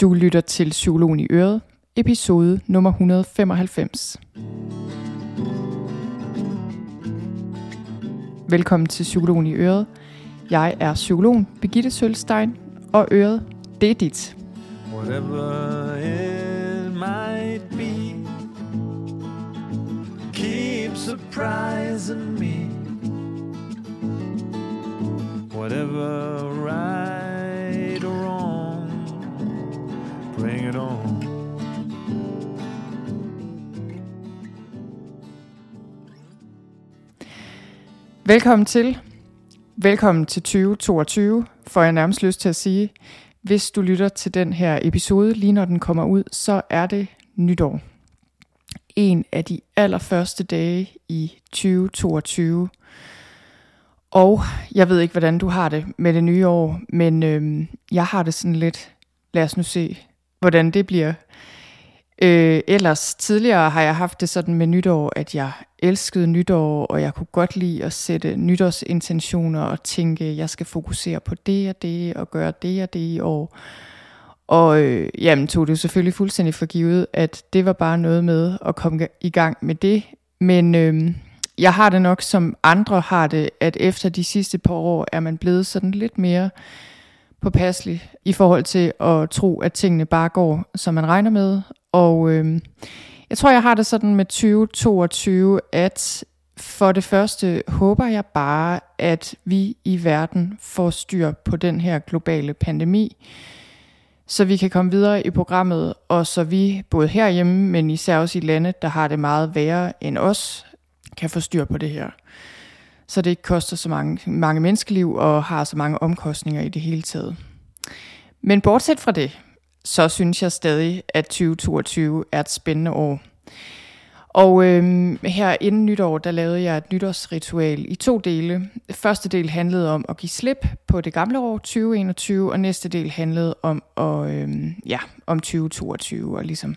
Du lytter til Psykologen i Øret, episode nummer 195. Velkommen til Psykologen i Øret. Jeg er psykologen Birgitte Sølstein, og Øret, det er dit. Whatever it might be Keep surprising me Whatever right Velkommen til. Velkommen til 2022, får jeg nærmest lyst til at sige. Hvis du lytter til den her episode, lige når den kommer ud, så er det nytår. En af de allerførste dage i 2022. Og jeg ved ikke, hvordan du har det med det nye år, men øhm, jeg har det sådan lidt, lad os nu se, hvordan det bliver. Øh, ellers tidligere har jeg haft det sådan med nytår, at jeg elskede nytår, og jeg kunne godt lide at sætte nytårsintentioner og tænke, jeg skal fokusere på det og det, og gøre det og det i år. Og øh, jamen, tog det jo selvfølgelig fuldstændig for givet, at det var bare noget med at komme i gang med det. Men øh, jeg har det nok, som andre har det, at efter de sidste par år er man blevet sådan lidt mere påpasselig i forhold til at tro, at tingene bare går, som man regner med. Og øh, jeg tror, jeg har det sådan med 2022, at for det første håber jeg bare, at vi i verden får styr på den her globale pandemi, så vi kan komme videre i programmet, og så vi både herhjemme, men især også i lande, der har det meget værre end os, kan få styr på det her. Så det ikke koster så mange, mange menneskeliv og har så mange omkostninger i det hele taget. Men bortset fra det, så synes jeg stadig, at 2022 er et spændende år. Og øhm, her inden nytår, der lavede jeg et nytårsritual i to dele. Første del handlede om at give slip på det gamle år 2021, og næste del handlede om, at, øhm, ja, om 2022 og ligesom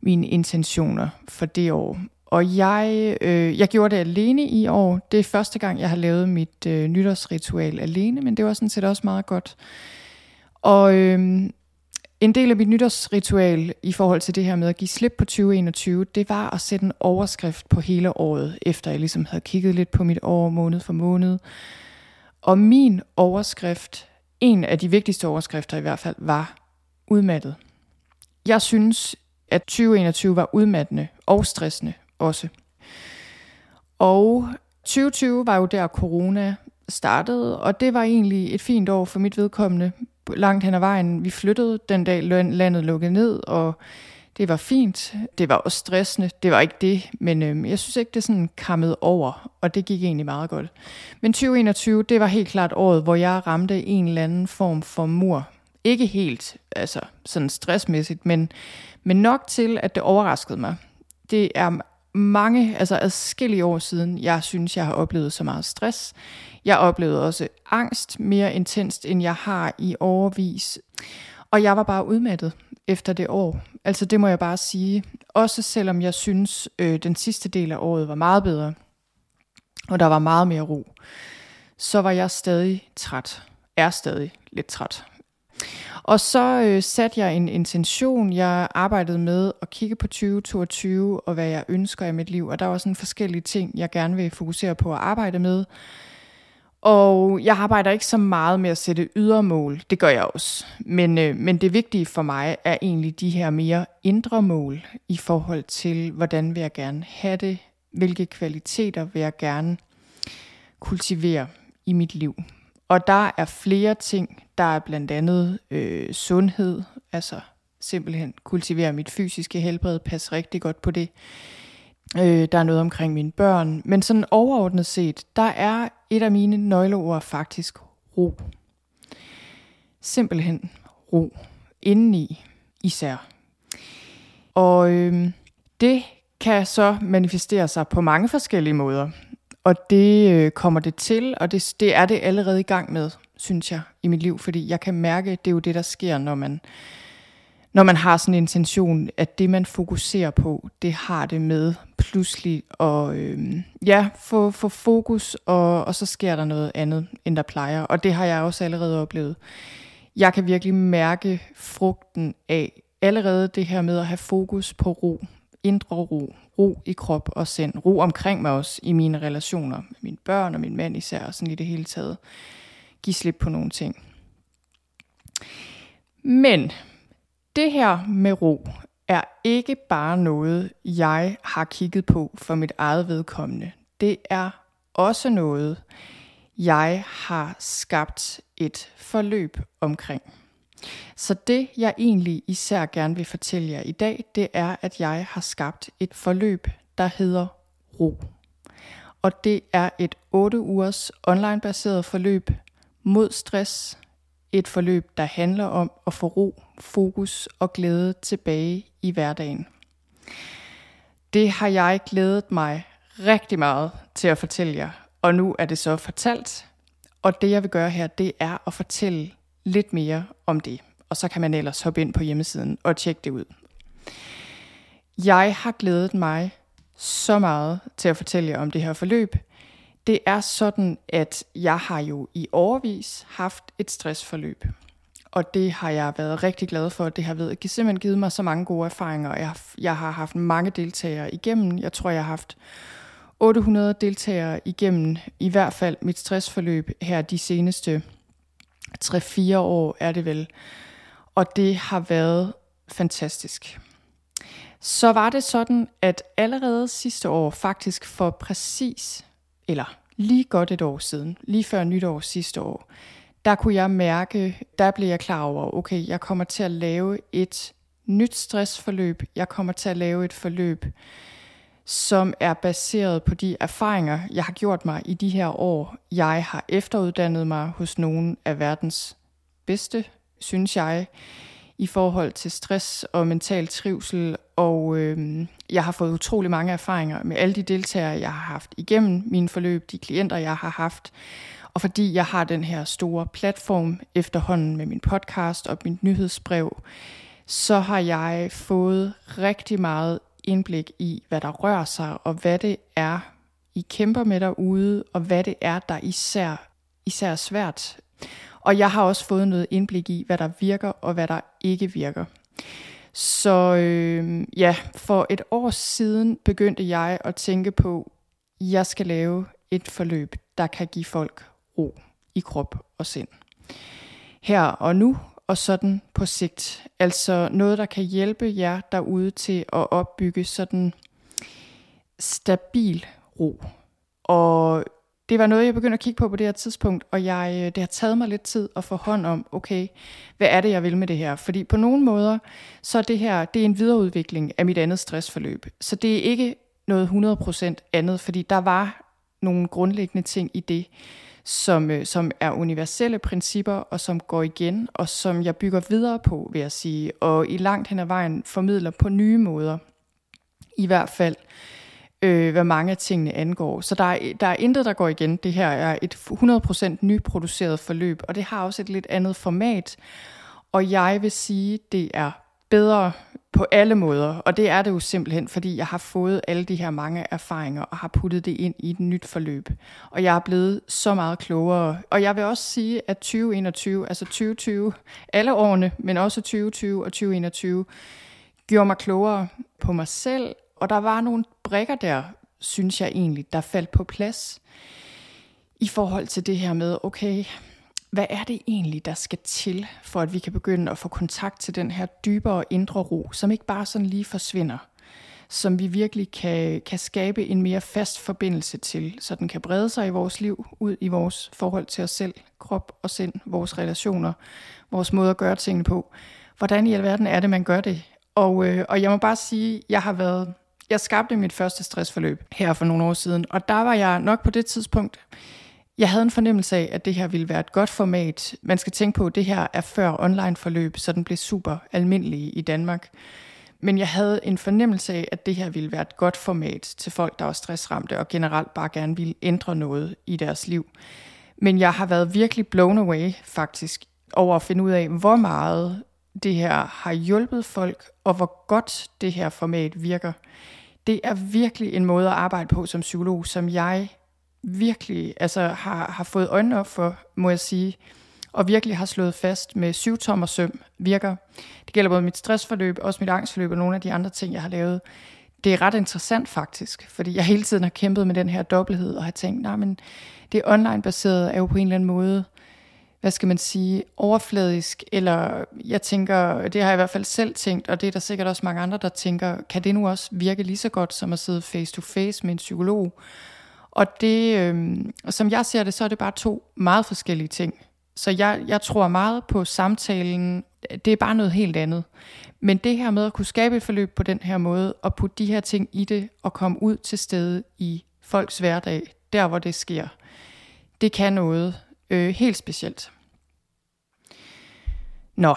mine intentioner for det år. Og jeg, øh, jeg gjorde det alene i år. Det er første gang, jeg har lavet mit øh, nytårsritual alene, men det var sådan set også meget godt. Og øhm, en del af mit nytårsritual i forhold til det her med at give slip på 2021, det var at sætte en overskrift på hele året, efter jeg ligesom havde kigget lidt på mit år måned for måned. Og min overskrift, en af de vigtigste overskrifter i hvert fald, var udmattet. Jeg synes, at 2021 var udmattende og stressende også. Og 2020 var jo der corona startede, og det var egentlig et fint år for mit vedkommende langt hen ad vejen. Vi flyttede den dag, landet lukkede ned, og det var fint. Det var også stressende, det var ikke det, men øh, jeg synes ikke, det sådan kammede over, og det gik egentlig meget godt. Men 2021, det var helt klart året, hvor jeg ramte en eller anden form for mur. Ikke helt, altså sådan stressmæssigt, men, men nok til, at det overraskede mig. Det er mange, altså adskillige år siden, jeg synes, jeg har oplevet så meget stress. Jeg oplevede også angst mere intenst, end jeg har i overvis. Og jeg var bare udmattet efter det år. Altså det må jeg bare sige. Også selvom jeg synes, øh, den sidste del af året var meget bedre, og der var meget mere ro, så var jeg stadig træt. Er stadig lidt træt. Og så øh, satte jeg en intention. Jeg arbejdede med at kigge på 2022 og hvad jeg ønsker i mit liv. Og der var sådan forskellige ting, jeg gerne vil fokusere på at arbejde med. Og jeg arbejder ikke så meget med at sætte ydre mål. Det gør jeg også. Men, øh, men det vigtige for mig er egentlig de her mere indre mål i forhold til, hvordan vil jeg gerne have det, hvilke kvaliteter vil jeg gerne kultivere i mit liv. Og der er flere ting. Der er blandt andet øh, sundhed, altså simpelthen kultivere mit fysiske helbred, passe rigtig godt på det. Øh, der er noget omkring mine børn. Men sådan overordnet set, der er et af mine nøgleord faktisk ro. Simpelthen ro. Indeni især. Og øhm, det kan så manifestere sig på mange forskellige måder. Og det øh, kommer det til, og det, det er det allerede i gang med, synes jeg, i mit liv. Fordi jeg kan mærke, det er jo det, der sker, når man, når man har sådan en intention, at det, man fokuserer på, det har det med pludselig at øh, ja, få, få fokus, og, og så sker der noget andet, end der plejer. Og det har jeg også allerede oplevet Jeg kan virkelig mærke frugten af allerede det her med at have fokus på ro, indre ro, ro i krop og sind, ro omkring mig også i mine relationer med mine børn og min mand især, og sådan i det hele taget. Giv slip på nogle ting. Men det her med ro er ikke bare noget, jeg har kigget på for mit eget vedkommende. Det er også noget, jeg har skabt et forløb omkring. Så det, jeg egentlig især gerne vil fortælle jer i dag, det er, at jeg har skabt et forløb, der hedder Ro. Og det er et 8 ugers online-baseret forløb mod stress. Et forløb, der handler om at få ro, fokus og glæde tilbage i hverdagen. Det har jeg glædet mig rigtig meget til at fortælle jer, og nu er det så fortalt. Og det jeg vil gøre her, det er at fortælle lidt mere om det. Og så kan man ellers hoppe ind på hjemmesiden og tjekke det ud. Jeg har glædet mig så meget til at fortælle jer om det her forløb. Det er sådan, at jeg har jo i overvis haft et stressforløb. Og det har jeg været rigtig glad for. Det har ved, simpelthen givet mig så mange gode erfaringer. Jeg har, jeg har haft mange deltagere igennem. Jeg tror, jeg har haft 800 deltagere igennem i hvert fald mit stressforløb her de seneste 3-4 år er det vel. Og det har været fantastisk. Så var det sådan, at allerede sidste år, faktisk for præcis, eller lige godt et år siden, lige før nytår sidste år, der kunne jeg mærke, der blev jeg klar over, okay, jeg kommer til at lave et nyt stressforløb. Jeg kommer til at lave et forløb, som er baseret på de erfaringer, jeg har gjort mig i de her år. Jeg har efteruddannet mig hos nogle af verdens bedste, synes jeg, i forhold til stress og mental trivsel, og øh, jeg har fået utrolig mange erfaringer med alle de deltagere, jeg har haft igennem mine forløb, de klienter, jeg har haft, og fordi jeg har den her store platform efterhånden med min podcast og mit nyhedsbrev, så har jeg fået rigtig meget indblik i, hvad der rører sig, og hvad det er, I kæmper med derude, og hvad det er, der især, især svært. Og jeg har også fået noget indblik i, hvad der virker, og hvad der ikke virker. Så øh, ja, for et år siden begyndte jeg at tænke på, at jeg skal lave et forløb, der kan give folk ro i krop og sind. Her og nu, og sådan på sigt. Altså noget, der kan hjælpe jer derude til at opbygge sådan stabil ro. Og det var noget, jeg begyndte at kigge på på det her tidspunkt, og jeg, øh, det har taget mig lidt tid at få hånd om, okay, hvad er det, jeg vil med det her? Fordi på nogle måder, så er det her, det er en videreudvikling af mit andet stressforløb. Så det er ikke noget 100% andet, fordi der var nogle grundlæggende ting i det, som, øh, som er universelle principper, og som går igen, og som jeg bygger videre på, vil jeg sige, og i langt hen ad vejen formidler på nye måder, i hvert fald, øh, hvad mange af tingene angår. Så der er, der er intet, der går igen. Det her er et 100% nyproduceret forløb, og det har også et lidt andet format, og jeg vil sige, det er bedre på alle måder, og det er det jo simpelthen, fordi jeg har fået alle de her mange erfaringer og har puttet det ind i et nyt forløb. Og jeg er blevet så meget klogere. Og jeg vil også sige, at 2021, altså 2020, alle årene, men også 2020 og 2021, gjorde mig klogere på mig selv, og der var nogle brikker der, synes jeg egentlig, der faldt på plads i forhold til det her med, okay, hvad er det egentlig, der skal til, for at vi kan begynde at få kontakt til den her dybere indre ro, som ikke bare sådan lige forsvinder, som vi virkelig kan, kan skabe en mere fast forbindelse til, så den kan brede sig i vores liv, ud i vores forhold til os selv, krop og sind, vores relationer, vores måde at gøre tingene på. Hvordan i alverden er det, man gør det? Og, øh, og jeg må bare sige, jeg har været, jeg skabte mit første stressforløb her for nogle år siden, og der var jeg nok på det tidspunkt jeg havde en fornemmelse af, at det her ville være et godt format. Man skal tænke på, at det her er før online forløb, så den blev super almindelig i Danmark. Men jeg havde en fornemmelse af, at det her ville være et godt format til folk, der var stressramte og generelt bare gerne ville ændre noget i deres liv. Men jeg har været virkelig blown away faktisk over at finde ud af, hvor meget det her har hjulpet folk, og hvor godt det her format virker. Det er virkelig en måde at arbejde på som psykolog, som jeg virkelig altså, har, har fået øjnene op for, må jeg sige. og virkelig har slået fast med syv tommer søm virker. Det gælder både mit stressforløb, også mit angstforløb og nogle af de andre ting, jeg har lavet. Det er ret interessant faktisk, fordi jeg hele tiden har kæmpet med den her dobbelthed og har tænkt, nej, men det online-baserede er jo på en eller anden måde hvad skal man sige, overfladisk, eller jeg tænker, det har jeg i hvert fald selv tænkt, og det er der sikkert også mange andre, der tænker, kan det nu også virke lige så godt som at sidde face to face med en psykolog? Og det, øh, som jeg ser det, så er det bare to meget forskellige ting. Så jeg, jeg tror meget på samtalen, det er bare noget helt andet. Men det her med at kunne skabe et forløb på den her måde, og putte de her ting i det, og komme ud til stede i folks hverdag, der hvor det sker, det kan noget øh, helt specielt. Nå,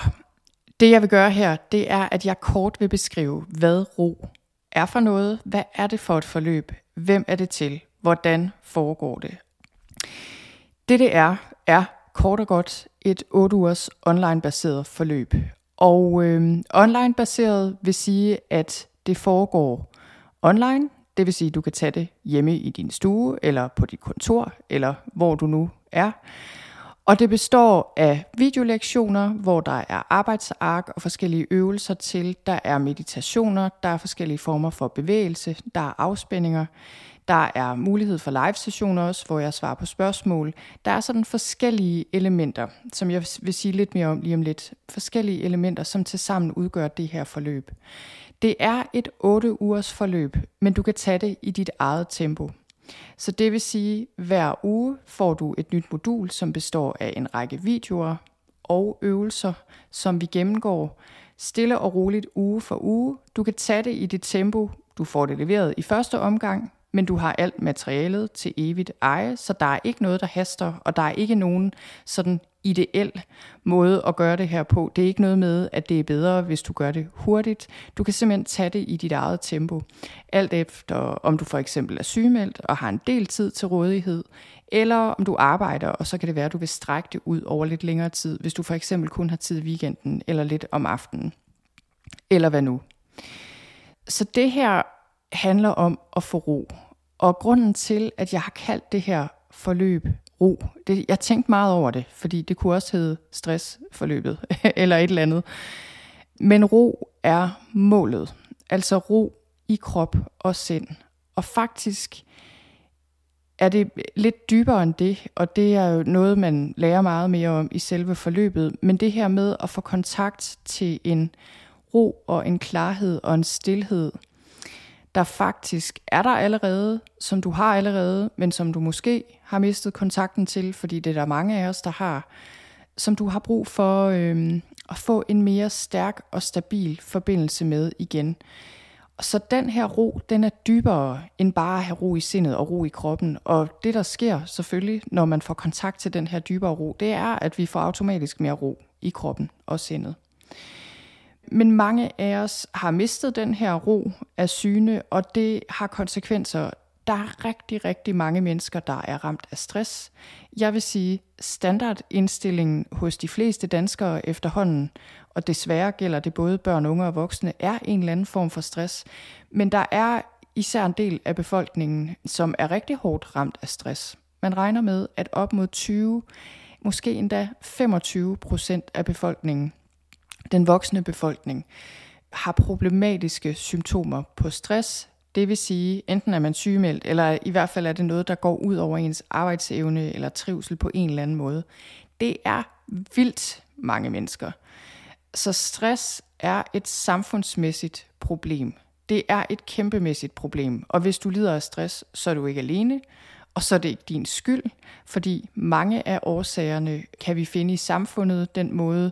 det jeg vil gøre her, det er, at jeg kort vil beskrive, hvad ro er for noget, hvad er det for et forløb, hvem er det til, hvordan foregår det. Det det er, er kort og godt et 8 ugers online-baseret forløb. Og øh, online-baseret vil sige, at det foregår online, det vil sige, at du kan tage det hjemme i din stue, eller på dit kontor, eller hvor du nu er. Og det består af videolektioner, hvor der er arbejdsark og forskellige øvelser til. Der er meditationer, der er forskellige former for bevægelse, der er afspændinger. Der er mulighed for live-sessioner også, hvor jeg svarer på spørgsmål. Der er sådan forskellige elementer, som jeg vil sige lidt mere om lige om lidt. Forskellige elementer, som tilsammen udgør det her forløb. Det er et 8 ugers forløb, men du kan tage det i dit eget tempo. Så det vil sige, at hver uge får du et nyt modul, som består af en række videoer og øvelser, som vi gennemgår stille og roligt uge for uge. Du kan tage det i dit tempo. Du får det leveret i første omgang, men du har alt materialet til evigt eje, så der er ikke noget, der haster, og der er ikke nogen sådan ideel måde at gøre det her på. Det er ikke noget med, at det er bedre, hvis du gør det hurtigt. Du kan simpelthen tage det i dit eget tempo. Alt efter, om du for eksempel er sygemeldt og har en del tid til rådighed, eller om du arbejder, og så kan det være, at du vil strække det ud over lidt længere tid, hvis du for eksempel kun har tid i weekenden, eller lidt om aftenen, eller hvad nu. Så det her handler om at få ro. Og grunden til, at jeg har kaldt det her forløb ro, det, jeg tænkte meget over det, fordi det kunne også hedde stressforløbet, eller et eller andet. Men ro er målet. Altså ro i krop og sind. Og faktisk er det lidt dybere end det, og det er jo noget, man lærer meget mere om i selve forløbet. Men det her med at få kontakt til en ro og en klarhed og en stillhed – der faktisk er der allerede, som du har allerede, men som du måske har mistet kontakten til, fordi det er der mange af os, der har, som du har brug for øh, at få en mere stærk og stabil forbindelse med igen. Så den her ro, den er dybere end bare at have ro i sindet og ro i kroppen. Og det, der sker selvfølgelig, når man får kontakt til den her dybere ro, det er, at vi får automatisk mere ro i kroppen og sindet. Men mange af os har mistet den her ro af syne, og det har konsekvenser. Der er rigtig, rigtig mange mennesker, der er ramt af stress. Jeg vil sige, standardindstillingen hos de fleste danskere efterhånden, og desværre gælder det både børn, unge og voksne, er en eller anden form for stress. Men der er især en del af befolkningen, som er rigtig hårdt ramt af stress. Man regner med, at op mod 20, måske endda 25 procent af befolkningen den voksne befolkning har problematiske symptomer på stress. Det vil sige, enten er man sygemeldt, eller i hvert fald er det noget, der går ud over ens arbejdsevne eller trivsel på en eller anden måde. Det er vildt mange mennesker. Så stress er et samfundsmæssigt problem. Det er et kæmpemæssigt problem. Og hvis du lider af stress, så er du ikke alene, og så er det ikke din skyld, fordi mange af årsagerne kan vi finde i samfundet, den måde,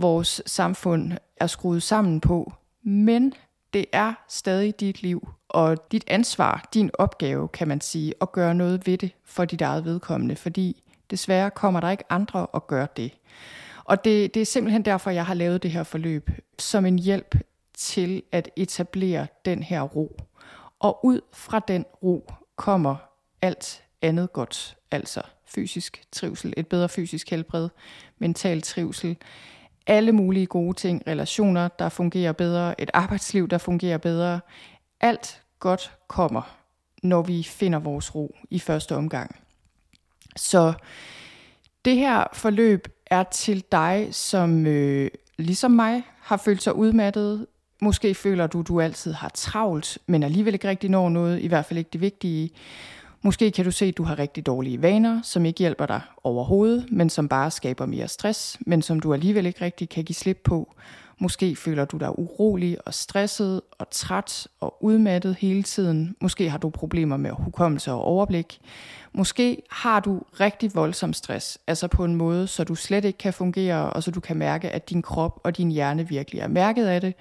vores samfund er skruet sammen på. Men det er stadig dit liv og dit ansvar, din opgave, kan man sige, at gøre noget ved det for dit eget vedkommende, fordi desværre kommer der ikke andre og gøre det. Og det, det er simpelthen derfor, jeg har lavet det her forløb som en hjælp til at etablere den her ro. Og ud fra den ro kommer alt andet godt, altså fysisk trivsel, et bedre fysisk helbred, mental trivsel, alle mulige gode ting, relationer, der fungerer bedre, et arbejdsliv, der fungerer bedre. Alt godt kommer, når vi finder vores ro i første omgang. Så det her forløb er til dig, som øh, ligesom mig har følt sig udmattet. Måske føler du, du altid har travlt, men alligevel ikke rigtig når noget, i hvert fald ikke det vigtige. Måske kan du se, at du har rigtig dårlige vaner, som ikke hjælper dig overhovedet, men som bare skaber mere stress, men som du alligevel ikke rigtig kan give slip på. Måske føler du dig urolig og stresset og træt og udmattet hele tiden. Måske har du problemer med hukommelse og overblik. Måske har du rigtig voldsom stress, altså på en måde, så du slet ikke kan fungere, og så du kan mærke, at din krop og din hjerne virkelig er mærket af det.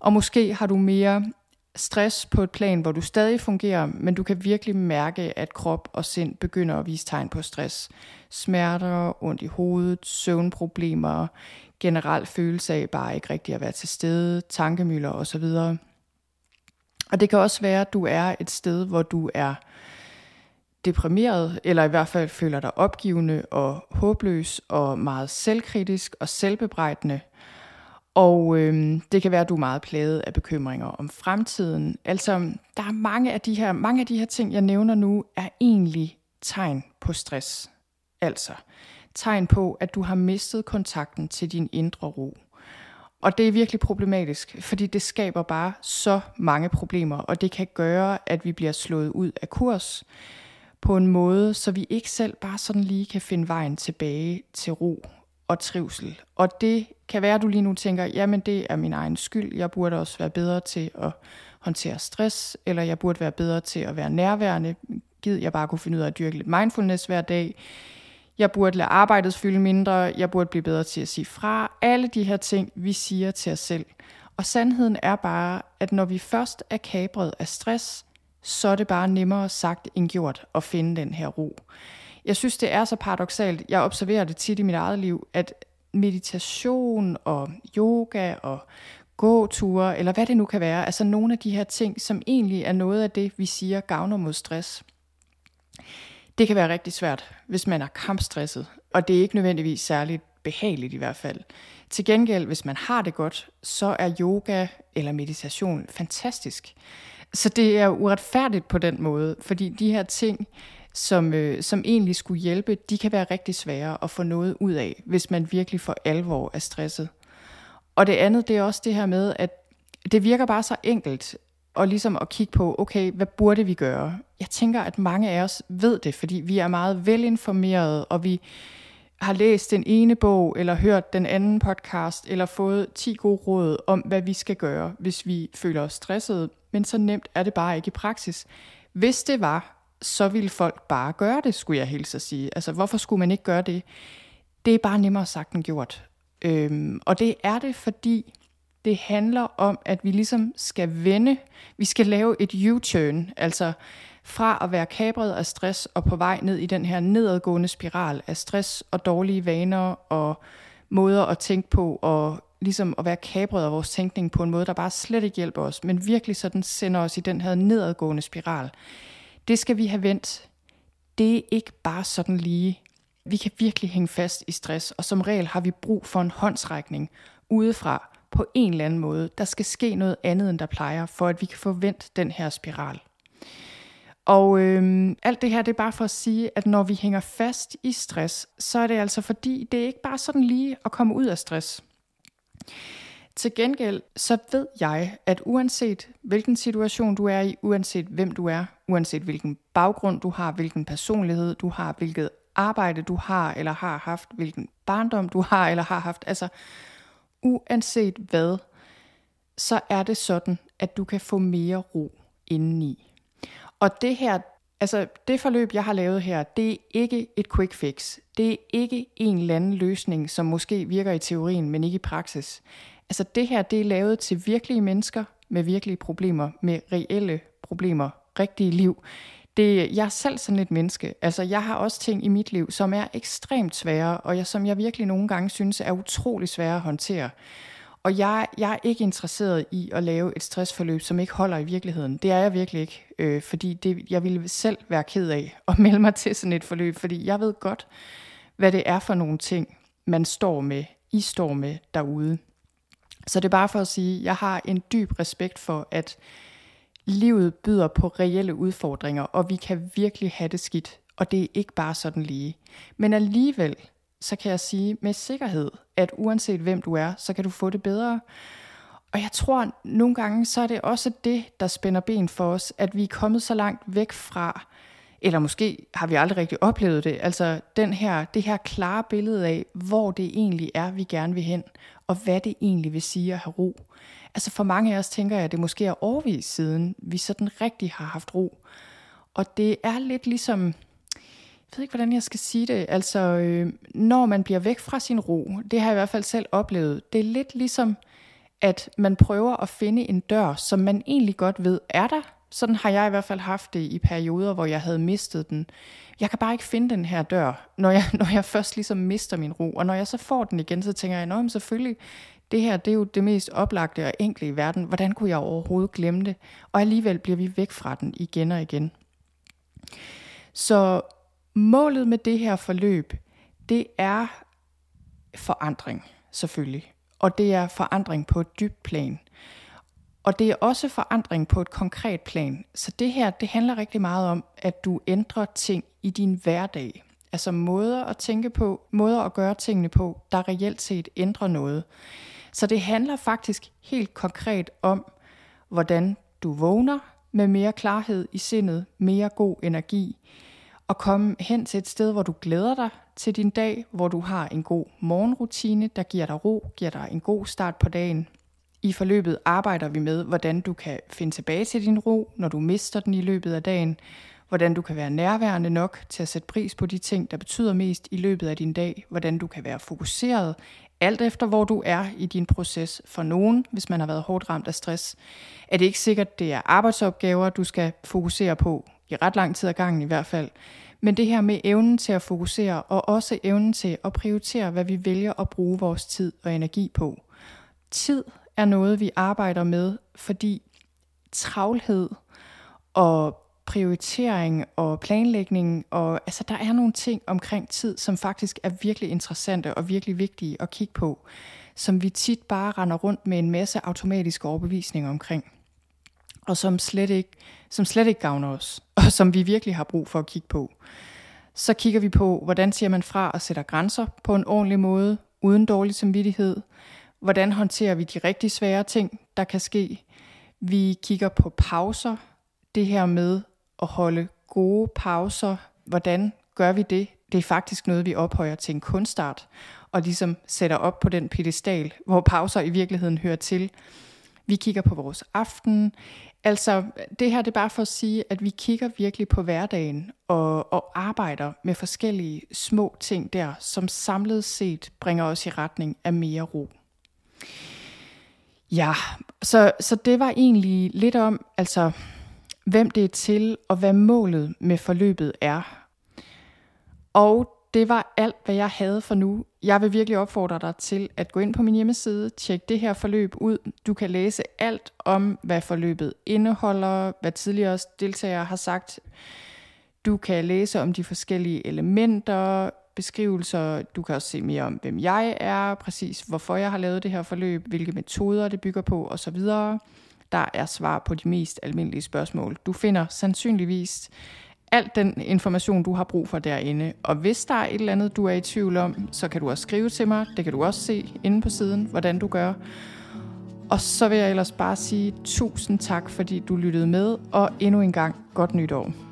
Og måske har du mere stress på et plan, hvor du stadig fungerer, men du kan virkelig mærke, at krop og sind begynder at vise tegn på stress. Smerter, ondt i hovedet, søvnproblemer, generelt følelse af bare ikke rigtig at være til stede, tankemøller osv. Og det kan også være, at du er et sted, hvor du er deprimeret, eller i hvert fald føler dig opgivende og håbløs og meget selvkritisk og selvbebrejdende. Og øhm, det kan være, at du er meget plaget af bekymringer om fremtiden. Altså, der er mange af de her, mange af de her ting, jeg nævner nu, er egentlig tegn på stress. Altså, tegn på, at du har mistet kontakten til din indre ro. Og det er virkelig problematisk, fordi det skaber bare så mange problemer, og det kan gøre, at vi bliver slået ud af kurs på en måde, så vi ikke selv bare sådan lige kan finde vejen tilbage til ro og trivsel. Og det kan være, at du lige nu tænker, jamen det er min egen skyld, jeg burde også være bedre til at håndtere stress, eller jeg burde være bedre til at være nærværende, gid jeg bare kunne finde ud af at dyrke lidt mindfulness hver dag, jeg burde lade arbejdet fylde mindre, jeg burde blive bedre til at sige fra. Alle de her ting, vi siger til os selv. Og sandheden er bare, at når vi først er kabret af stress, så er det bare nemmere sagt end gjort at finde den her ro. Jeg synes, det er så paradoxalt. Jeg observerer det tit i mit eget liv, at meditation og yoga og gåture, eller hvad det nu kan være, altså nogle af de her ting, som egentlig er noget af det, vi siger gavner mod stress. Det kan være rigtig svært, hvis man er kampstresset, og det er ikke nødvendigvis særligt behageligt i hvert fald. Til gengæld, hvis man har det godt, så er yoga eller meditation fantastisk. Så det er uretfærdigt på den måde, fordi de her ting, som, øh, som egentlig skulle hjælpe, de kan være rigtig svære at få noget ud af, hvis man virkelig for alvor er stresset. Og det andet, det er også det her med, at det virker bare så enkelt, og ligesom at kigge på, okay, hvad burde vi gøre? Jeg tænker, at mange af os ved det, fordi vi er meget velinformerede, og vi har læst den ene bog, eller hørt den anden podcast, eller fået 10 gode råd om, hvad vi skal gøre, hvis vi føler os stressede. Men så nemt er det bare ikke i praksis. Hvis det var, så ville folk bare gøre det, skulle jeg helt så sige. Altså, hvorfor skulle man ikke gøre det? Det er bare nemmere sagt end gjort. Øhm, og det er det, fordi det handler om, at vi ligesom skal vende, vi skal lave et U-turn, altså fra at være kabret af stress og på vej ned i den her nedadgående spiral af stress og dårlige vaner og måder at tænke på og ligesom at være kabret af vores tænkning på en måde, der bare slet ikke hjælper os, men virkelig sådan sender os i den her nedadgående spiral. Det skal vi have vendt. Det er ikke bare sådan lige. Vi kan virkelig hænge fast i stress, og som regel har vi brug for en håndsrækning udefra, på en eller anden måde. Der skal ske noget andet, end der plejer, for at vi kan få vendt den her spiral. Og øhm, alt det her, det er bare for at sige, at når vi hænger fast i stress, så er det altså fordi, det er ikke bare sådan lige at komme ud af stress. Til gengæld, så ved jeg, at uanset hvilken situation du er i, uanset hvem du er, uanset hvilken baggrund du har, hvilken personlighed du har, hvilket arbejde du har eller har haft, hvilken barndom du har eller har haft, altså uanset hvad, så er det sådan, at du kan få mere ro indeni. Og det her, altså det forløb, jeg har lavet her, det er ikke et quick fix. Det er ikke en eller anden løsning, som måske virker i teorien, men ikke i praksis. Altså det her, det er lavet til virkelige mennesker med virkelige problemer, med reelle problemer, rigtige liv. Det, jeg er selv sådan et menneske. Altså, jeg har også ting i mit liv, som er ekstremt svære, og jeg, som jeg virkelig nogle gange synes er utrolig svære at håndtere. Og jeg, jeg er ikke interesseret i at lave et stressforløb, som ikke holder i virkeligheden. Det er jeg virkelig ikke, øh, fordi det, jeg ville selv være ked af at melde mig til sådan et forløb, fordi jeg ved godt, hvad det er for nogle ting, man står med, I står med derude. Så det er bare for at sige, at jeg har en dyb respekt for, at livet byder på reelle udfordringer, og vi kan virkelig have det skidt, og det er ikke bare sådan lige. Men alligevel, så kan jeg sige med sikkerhed, at uanset hvem du er, så kan du få det bedre. Og jeg tror, nogle gange, så er det også det, der spænder ben for os, at vi er kommet så langt væk fra, eller måske har vi aldrig rigtig oplevet det, altså den her, det her klare billede af, hvor det egentlig er, vi gerne vil hen, og hvad det egentlig vil sige at have ro. Altså for mange af os tænker jeg, at det måske er årvis siden, vi sådan rigtig har haft ro. Og det er lidt ligesom, jeg ved ikke, hvordan jeg skal sige det, altså øh, når man bliver væk fra sin ro, det har jeg i hvert fald selv oplevet, det er lidt ligesom, at man prøver at finde en dør, som man egentlig godt ved er der. Sådan har jeg i hvert fald haft det i perioder, hvor jeg havde mistet den. Jeg kan bare ikke finde den her dør, når jeg, når jeg først ligesom mister min ro. Og når jeg så får den igen, så tænker jeg, at selvfølgelig, det her det er jo det mest oplagte og enkle i verden. Hvordan kunne jeg overhovedet glemme det? Og alligevel bliver vi væk fra den igen og igen. Så målet med det her forløb, det er forandring, selvfølgelig. Og det er forandring på et dybt plan. Og det er også forandring på et konkret plan. Så det her, det handler rigtig meget om, at du ændrer ting i din hverdag. Altså måder at tænke på, måder at gøre tingene på, der reelt set ændrer noget. Så det handler faktisk helt konkret om, hvordan du vågner med mere klarhed i sindet, mere god energi, og komme hen til et sted, hvor du glæder dig til din dag, hvor du har en god morgenrutine, der giver dig ro, giver dig en god start på dagen. I forløbet arbejder vi med, hvordan du kan finde tilbage til din ro, når du mister den i løbet af dagen, hvordan du kan være nærværende nok til at sætte pris på de ting, der betyder mest i løbet af din dag, hvordan du kan være fokuseret, alt efter hvor du er i din proces. For nogen, hvis man har været hårdt ramt af stress, er det ikke sikkert, det er arbejdsopgaver, du skal fokusere på, i ret lang tid ad gangen i hvert fald. Men det her med evnen til at fokusere, og også evnen til at prioritere, hvad vi vælger at bruge vores tid og energi på. Tid er noget, vi arbejder med, fordi travlhed og prioritering og planlægning, og altså der er nogle ting omkring tid, som faktisk er virkelig interessante og virkelig vigtige at kigge på, som vi tit bare render rundt med en masse automatiske overbevisninger omkring, og som slet ikke, som slet ikke gavner os, og som vi virkelig har brug for at kigge på. Så kigger vi på, hvordan siger man fra og sætter grænser på en ordentlig måde, uden dårlig samvittighed, hvordan håndterer vi de rigtig svære ting, der kan ske. Vi kigger på pauser, det her med at holde gode pauser. Hvordan gør vi det? Det er faktisk noget, vi ophøjer til en kunstart, og ligesom sætter op på den pedestal, hvor pauser i virkeligheden hører til. Vi kigger på vores aften. Altså, det her det er bare for at sige, at vi kigger virkelig på hverdagen og, og arbejder med forskellige små ting der, som samlet set bringer os i retning af mere ro. Ja, så, så det var egentlig lidt om, altså hvem det er til, og hvad målet med forløbet er. Og det var alt, hvad jeg havde for nu. Jeg vil virkelig opfordre dig til at gå ind på min hjemmeside, tjek det her forløb ud. Du kan læse alt om, hvad forløbet indeholder, hvad tidligere deltagere har sagt. Du kan læse om de forskellige elementer, beskrivelser. Du kan også se mere om, hvem jeg er, præcis hvorfor jeg har lavet det her forløb, hvilke metoder det bygger på osv der er svar på de mest almindelige spørgsmål. Du finder sandsynligvis alt den information, du har brug for derinde. Og hvis der er et eller andet, du er i tvivl om, så kan du også skrive til mig. Det kan du også se inde på siden, hvordan du gør. Og så vil jeg ellers bare sige tusind tak, fordi du lyttede med, og endnu en gang godt nytår.